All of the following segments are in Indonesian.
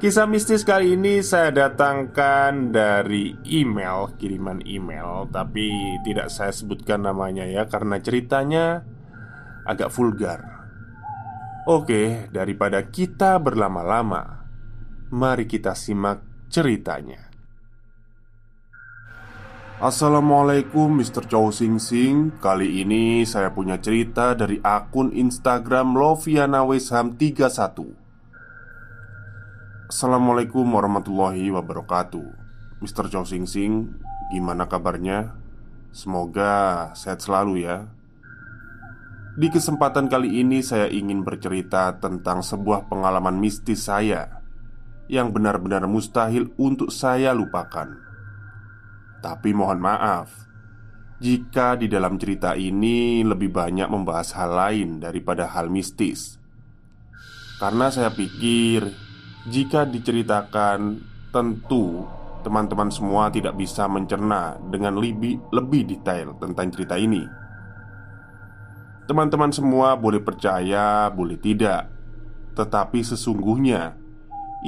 Kisah mistis kali ini saya datangkan dari email, kiriman email. Tapi tidak saya sebutkan namanya ya Karena ceritanya agak vulgar. Oke, daripada kita berlama-lama Mari kita simak ceritanya. Assalamualaikum Mr. Chow Sing Sing. Kali ini saya punya cerita dari akun Instagram Loviana Wesham 31 Assalamualaikum warahmatullahi wabarakatuh Mr. Chow Sing Sing Gimana kabarnya? Semoga sehat selalu ya Di kesempatan kali ini saya ingin bercerita tentang sebuah pengalaman mistis saya Yang benar-benar mustahil untuk saya lupakan Tapi mohon maaf Jika di dalam cerita ini lebih banyak membahas hal lain daripada hal mistis Karena saya pikir jika diceritakan, tentu teman-teman semua tidak bisa mencerna dengan lebih, lebih detail tentang cerita ini. Teman-teman semua boleh percaya, boleh tidak, tetapi sesungguhnya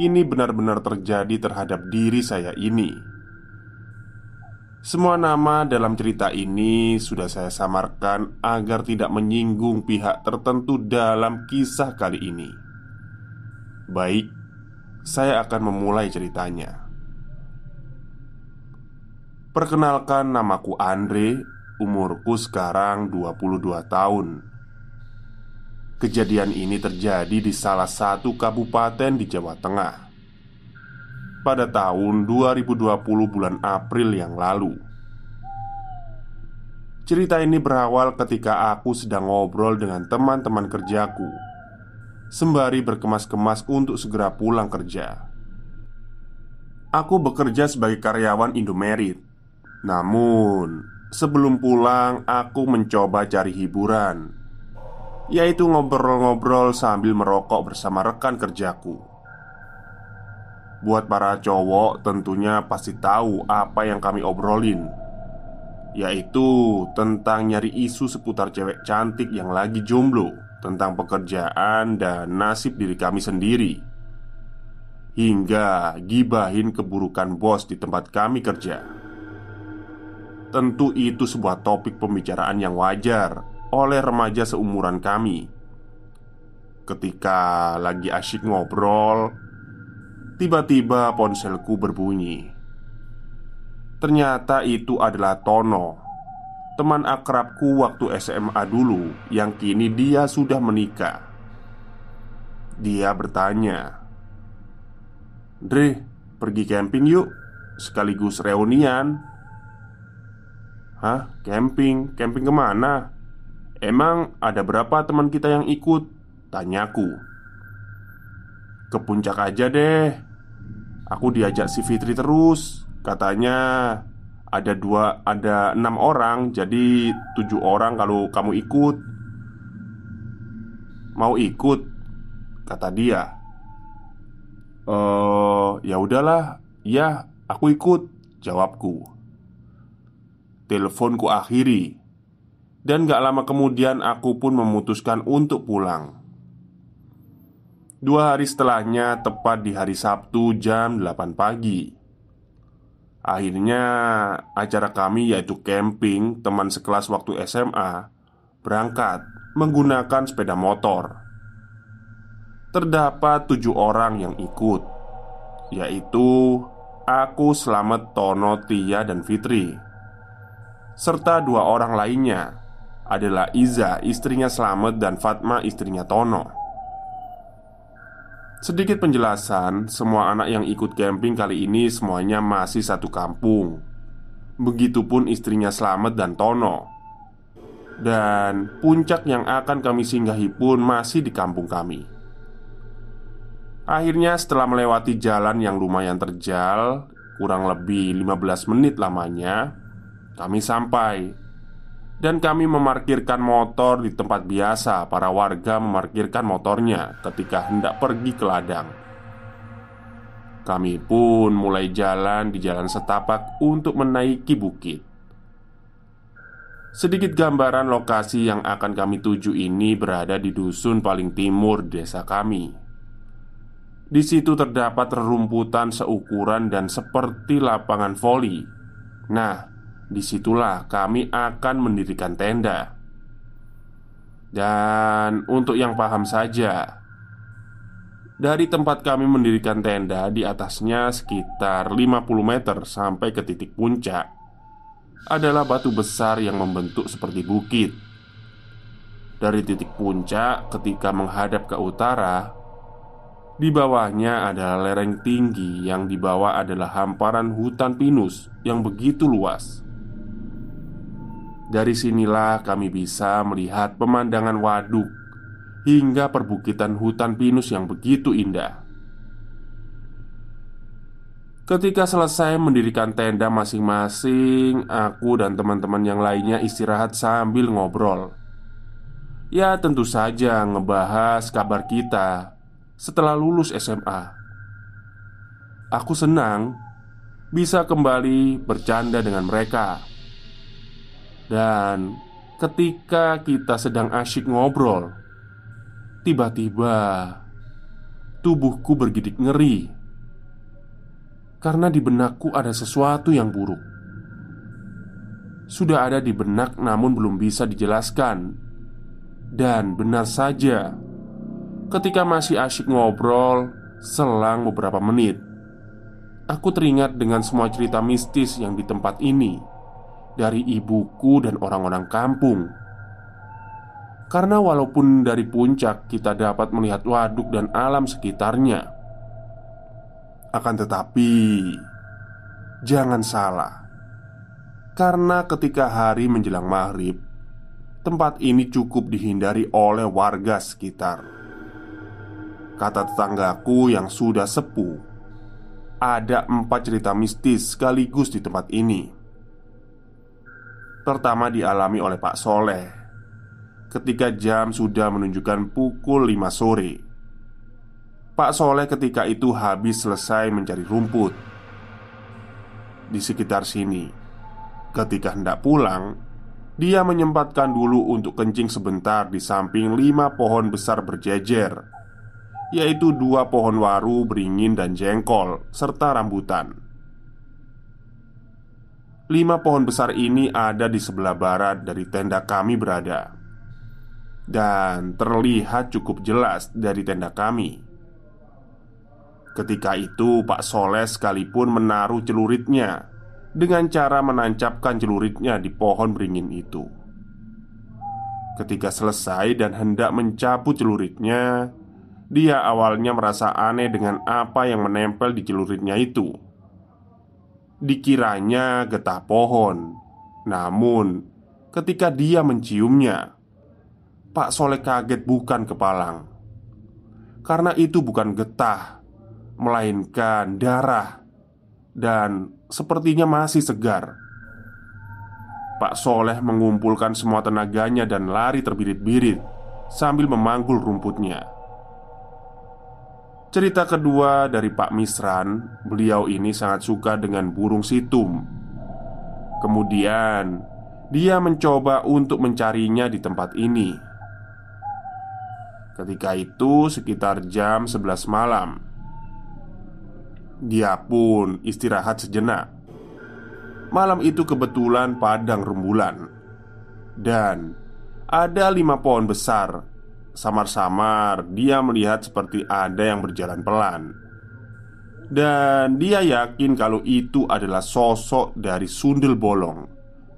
ini benar-benar terjadi terhadap diri saya ini. Semua nama dalam cerita ini sudah saya samarkan agar tidak menyinggung pihak tertentu dalam kisah kali ini. Baik, saya akan memulai ceritanya. Perkenalkan namaku Andre, umurku sekarang 22 tahun. Kejadian ini terjadi di salah satu kabupaten di Jawa Tengah pada tahun 2020 bulan April yang lalu. Cerita ini berawal ketika aku sedang ngobrol dengan teman-teman kerjaku sembari berkemas-kemas untuk segera pulang kerja. Aku bekerja sebagai karyawan Indomerit. Namun, sebelum pulang aku mencoba cari hiburan, yaitu ngobrol-ngobrol sambil merokok bersama rekan kerjaku. Buat para cowok tentunya pasti tahu apa yang kami obrolin Yaitu tentang nyari isu seputar cewek cantik yang lagi jomblo tentang pekerjaan dan nasib diri kami sendiri, hingga gibahin keburukan bos di tempat kami kerja. Tentu, itu sebuah topik pembicaraan yang wajar oleh remaja seumuran kami. Ketika lagi asyik ngobrol, tiba-tiba ponselku berbunyi. Ternyata itu adalah Tono teman akrabku waktu SMA dulu yang kini dia sudah menikah. Dia bertanya, "Dre, pergi camping yuk, sekaligus reunian." "Hah, camping? Camping ke mana? Emang ada berapa teman kita yang ikut?" Tanyaku Ke puncak aja deh Aku diajak si Fitri terus Katanya ada dua ada enam orang jadi tujuh orang kalau kamu ikut Mau ikut? Kata dia. Eh, ya udahlah. Ya, aku ikut, jawabku. Teleponku akhiri Dan gak lama kemudian aku pun memutuskan untuk pulang Dua hari setelahnya, tepat di hari Sabtu jam 8 pagi Akhirnya, acara kami yaitu camping teman sekelas waktu SMA Berangkat menggunakan sepeda motor. Terdapat tujuh orang yang ikut Yaitu Aku, Slamet, Tono, Tia, dan Fitri. Serta dua orang lainnya adalah Iza, istrinya Slamet, dan Fatma, istrinya Tono Sedikit penjelasan, semua anak yang ikut camping kali ini semuanya masih satu kampung. Begitupun istrinya Slamet dan Tono. Dan puncak yang akan kami singgahi pun masih di kampung kami. Akhirnya setelah melewati jalan yang lumayan terjal, kurang lebih 15 menit lamanya, kami sampai dan kami memarkirkan motor di tempat biasa para warga memarkirkan motornya ketika hendak pergi ke ladang. Kami pun mulai jalan di jalan setapak untuk menaiki bukit. Sedikit gambaran lokasi yang akan kami tuju ini berada di dusun paling timur desa kami. Di situ terdapat rerumputan seukuran dan seperti lapangan voli. Nah, di situlah kami akan mendirikan tenda. Dan untuk yang paham saja, dari tempat kami mendirikan tenda di atasnya sekitar 50 meter sampai ke titik puncak adalah batu besar yang membentuk seperti bukit. Dari titik puncak ketika menghadap ke utara, di bawahnya adalah lereng tinggi yang di bawah adalah hamparan hutan pinus yang begitu luas. Dari sinilah kami bisa melihat pemandangan waduk hingga perbukitan hutan pinus yang begitu indah. Ketika selesai mendirikan tenda masing-masing, aku dan teman-teman yang lainnya istirahat sambil ngobrol. Ya, tentu saja ngebahas kabar kita setelah lulus SMA. Aku senang bisa kembali bercanda dengan mereka dan ketika kita sedang asyik ngobrol, tiba-tiba tubuhku bergidik ngeri. Karena di benakku ada sesuatu yang buruk. Sudah ada di benak, namun belum bisa dijelaskan, dan benar saja, ketika masih asyik ngobrol, selang beberapa menit, aku teringat dengan semua cerita mistis yang di tempat ini dari ibuku dan orang-orang kampung. Karena walaupun dari puncak kita dapat melihat waduk dan alam sekitarnya, akan tetapi jangan salah, karena ketika hari menjelang maghrib, tempat ini cukup dihindari oleh warga sekitar. Kata tetanggaku yang sudah sepuh, ada empat cerita mistis sekaligus di tempat ini. Pertama dialami oleh Pak Soleh. Ketika jam sudah menunjukkan pukul 5 sore. Pak Soleh ketika itu habis selesai mencari rumput. Di sekitar sini Ketika hendak pulang Dia menyempatkan dulu untuk kencing sebentar di samping lima pohon besar berjejer Yaitu dua pohon waru, beringin, dan jengkol Serta rambutan Lima pohon besar ini ada di sebelah barat dari tenda kami berada. Dan terlihat cukup jelas dari tenda kami. Ketika itu Pak Soleh sekalipun menaruh celuritnya Dengan cara menancapkan celuritnya di pohon beringin itu. Ketika selesai dan hendak mencabut celuritnya Dia awalnya merasa aneh dengan apa yang menempel di celuritnya itu Dikiranya getah pohon. Namun ketika dia menciumnya Pak Soleh kaget bukan kepalang. Karena itu bukan getah Melainkan darah. Dan sepertinya masih segar. Pak Soleh mengumpulkan semua tenaganya dan lari terbirit-birit sambil memanggul rumputnya. Cerita kedua dari Pak Misran, beliau ini sangat suka dengan burung situm. Kemudian, dia mencoba untuk mencarinya di tempat ini. Ketika itu sekitar jam 11 malam. Dia pun istirahat sejenak. Malam itu kebetulan padang rembulan Dan ada lima pohon besar Samar-samar dia melihat seperti ada yang berjalan pelan Dan dia yakin kalau itu adalah sosok dari sundel bolong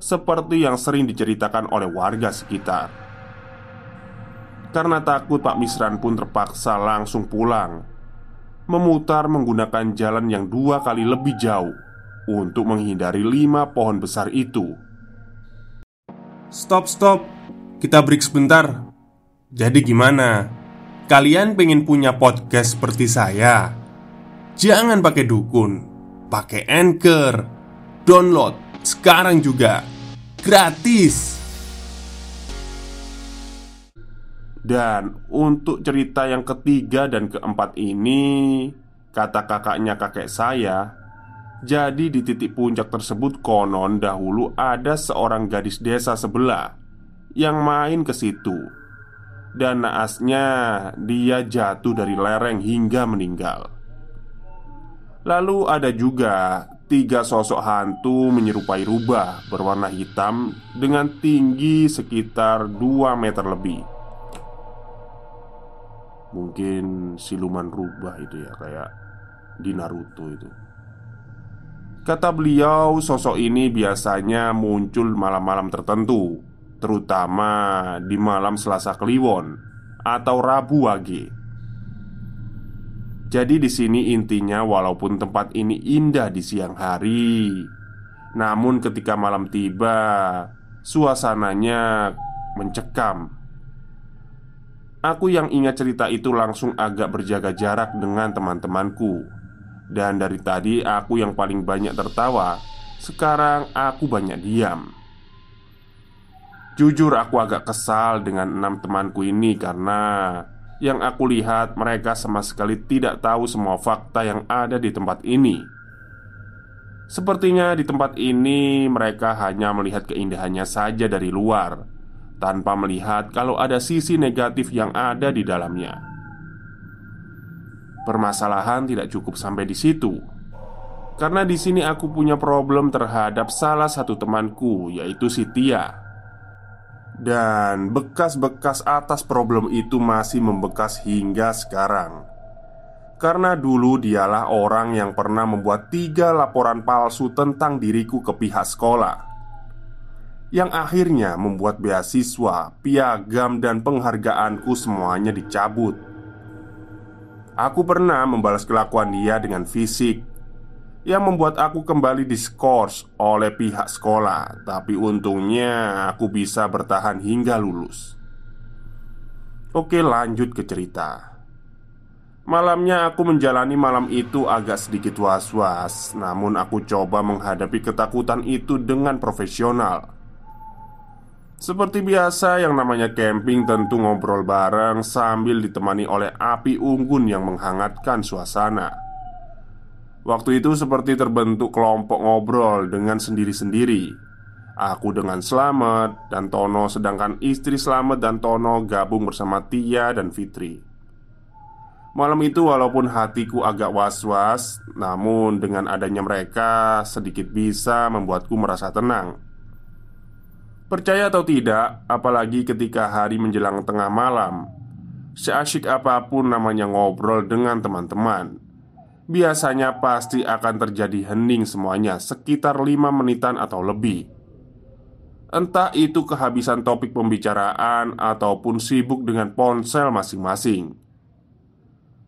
Seperti yang sering diceritakan oleh warga sekitar Karena takut Pak Misran pun terpaksa langsung pulang Memutar menggunakan jalan yang dua kali lebih jauh Untuk menghindari lima pohon besar itu Stop, stop. Kita break sebentar. Jadi gimana? Kalian pengen punya podcast seperti saya? Jangan pakai dukun, pakai Anchor. Download sekarang juga. Gratis. Dan untuk cerita yang ketiga dan keempat ini Kata kakaknya kakek saya Jadi di titik puncak tersebut konon dahulu ada seorang gadis desa sebelah Yang main ke situ Dan naasnya dia jatuh dari lereng hingga meninggal. Lalu ada juga tiga sosok hantu menyerupai rubah berwarna hitam Dengan tinggi sekitar 2 meter lebih. Mungkin siluman rubah itu ya Kayak di Naruto itu. Kata beliau sosok ini biasanya muncul malam-malam tertentu Terutama di malam Selasa Kliwon Atau Rabu Wage. Jadi di sini intinya walaupun tempat ini indah di siang hari Namun ketika malam tiba Suasananya mencekam. Aku yang ingat cerita itu langsung agak berjaga jarak dengan teman-temanku. Dan dari tadi aku yang paling banyak tertawa Sekarang aku banyak diam Jujur aku agak kesal dengan enam temanku ini karena Yang aku lihat mereka sama sekali tidak tahu semua fakta yang ada di tempat ini Sepertinya di tempat ini mereka hanya melihat keindahannya saja dari luar tanpa melihat kalau ada sisi negatif yang ada di dalamnya. Permasalahan tidak cukup sampai di situ. Karena di sini aku punya problem terhadap salah satu temanku yaitu si Tia. Dan bekas-bekas atas problem itu masih membekas hingga sekarang. Karena dulu dialah orang yang pernah membuat tiga laporan palsu tentang diriku ke pihak sekolah. Yang akhirnya membuat beasiswa, piagam, dan penghargaanku semuanya dicabut. Aku pernah membalas kelakuan dia dengan fisik yang membuat aku kembali diskors oleh pihak sekolah, tapi untungnya aku bisa bertahan hingga lulus. Oke, lanjut ke cerita. Malamnya aku menjalani malam itu agak sedikit was-was, namun aku coba menghadapi ketakutan itu dengan profesional. Seperti biasa, yang namanya camping tentu ngobrol bareng sambil ditemani oleh api unggun yang menghangatkan suasana. Waktu itu seperti terbentuk kelompok ngobrol dengan sendiri-sendiri. Aku dengan Slamet dan Tono, sedangkan istri Slamet dan Tono gabung bersama Tia dan Fitri. Malam itu, walaupun hatiku agak was-was, namun dengan adanya mereka sedikit bisa membuatku merasa tenang. Percaya atau tidak, apalagi ketika hari menjelang tengah malam Seasyik apa pun namanya ngobrol dengan teman-teman Biasanya pasti akan terjadi hening semuanya sekitar lima menitan atau lebih. Entah itu kehabisan topik pembicaraan ataupun sibuk dengan ponsel masing-masing.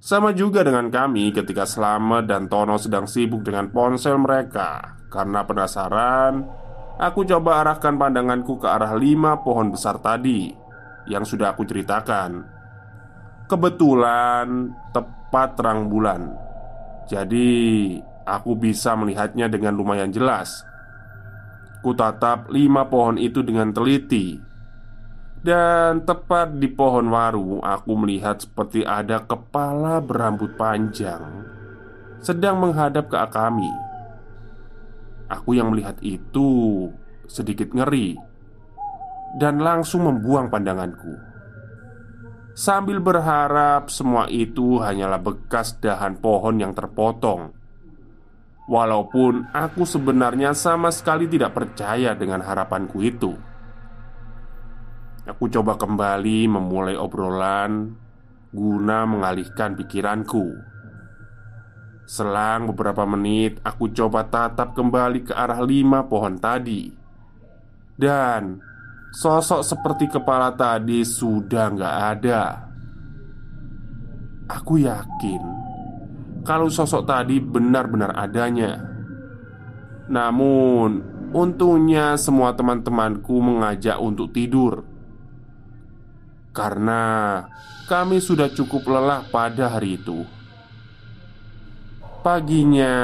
Sama juga dengan kami ketika Slamet dan Tono sedang sibuk dengan ponsel mereka. Karena penasaran Aku coba arahkan pandanganku ke arah lima pohon besar tadi Yang sudah aku ceritakan. Kebetulan tepat terang bulan Jadi aku bisa melihatnya dengan lumayan jelas Ku tatap lima pohon itu dengan teliti Dan tepat di pohon waru, aku melihat seperti ada kepala berambut panjang sedang menghadap ke kami. Aku yang melihat itu sedikit ngeri dan langsung membuang pandanganku. Sambil berharap semua itu hanyalah bekas dahan pohon yang terpotong. Walaupun aku sebenarnya sama sekali tidak percaya dengan harapanku itu. Aku coba kembali memulai obrolan guna mengalihkan pikiranku. Selang beberapa menit, aku coba tatap kembali ke arah lima pohon tadi, dan sosok seperti kepala tadi sudah nggak ada. Aku yakin kalau sosok tadi benar-benar adanya. Namun, untungnya semua teman-temanku mengajak untuk tidur karena kami sudah cukup lelah pada hari itu. Paginya,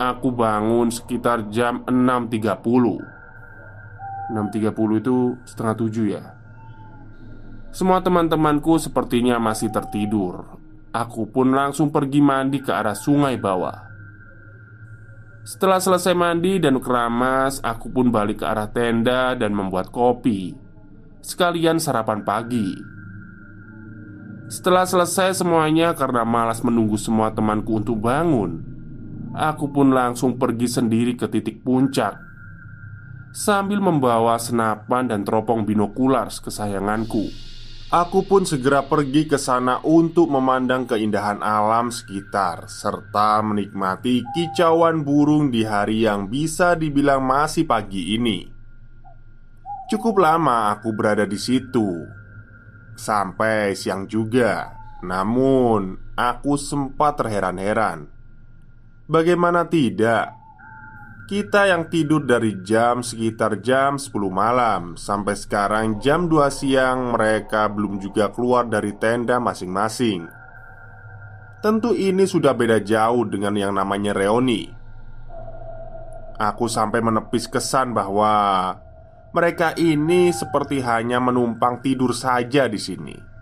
aku bangun sekitar jam 6.30 6.30 itu setengah tujuh ya. Semua teman-temanku sepertinya masih tertidur. Aku pun langsung pergi mandi ke arah sungai bawah. Setelah selesai mandi dan keramas Aku pun balik ke arah tenda dan membuat kopi. Sekalian sarapan pagi. Setelah selesai semuanya karena malas menunggu semua temanku untuk bangun, aku pun langsung pergi sendiri ke titik puncak sambil membawa senapan dan teropong binokular kesayanganku. Aku pun segera pergi ke sana untuk memandang keindahan alam sekitar serta menikmati kicauan burung di hari yang bisa dibilang masih pagi ini. Cukup lama aku berada di situ Sampai siang juga Namun aku sempat terheran-heran Bagaimana tidak Kita yang tidur dari jam sekitar jam 10 malam. Sampai sekarang jam 2 siang Mereka belum juga keluar dari tenda masing-masing. Tentu ini sudah beda jauh dengan yang namanya reoni Aku sampai menepis kesan bahwa mereka ini seperti hanya menumpang tidur saja di sini.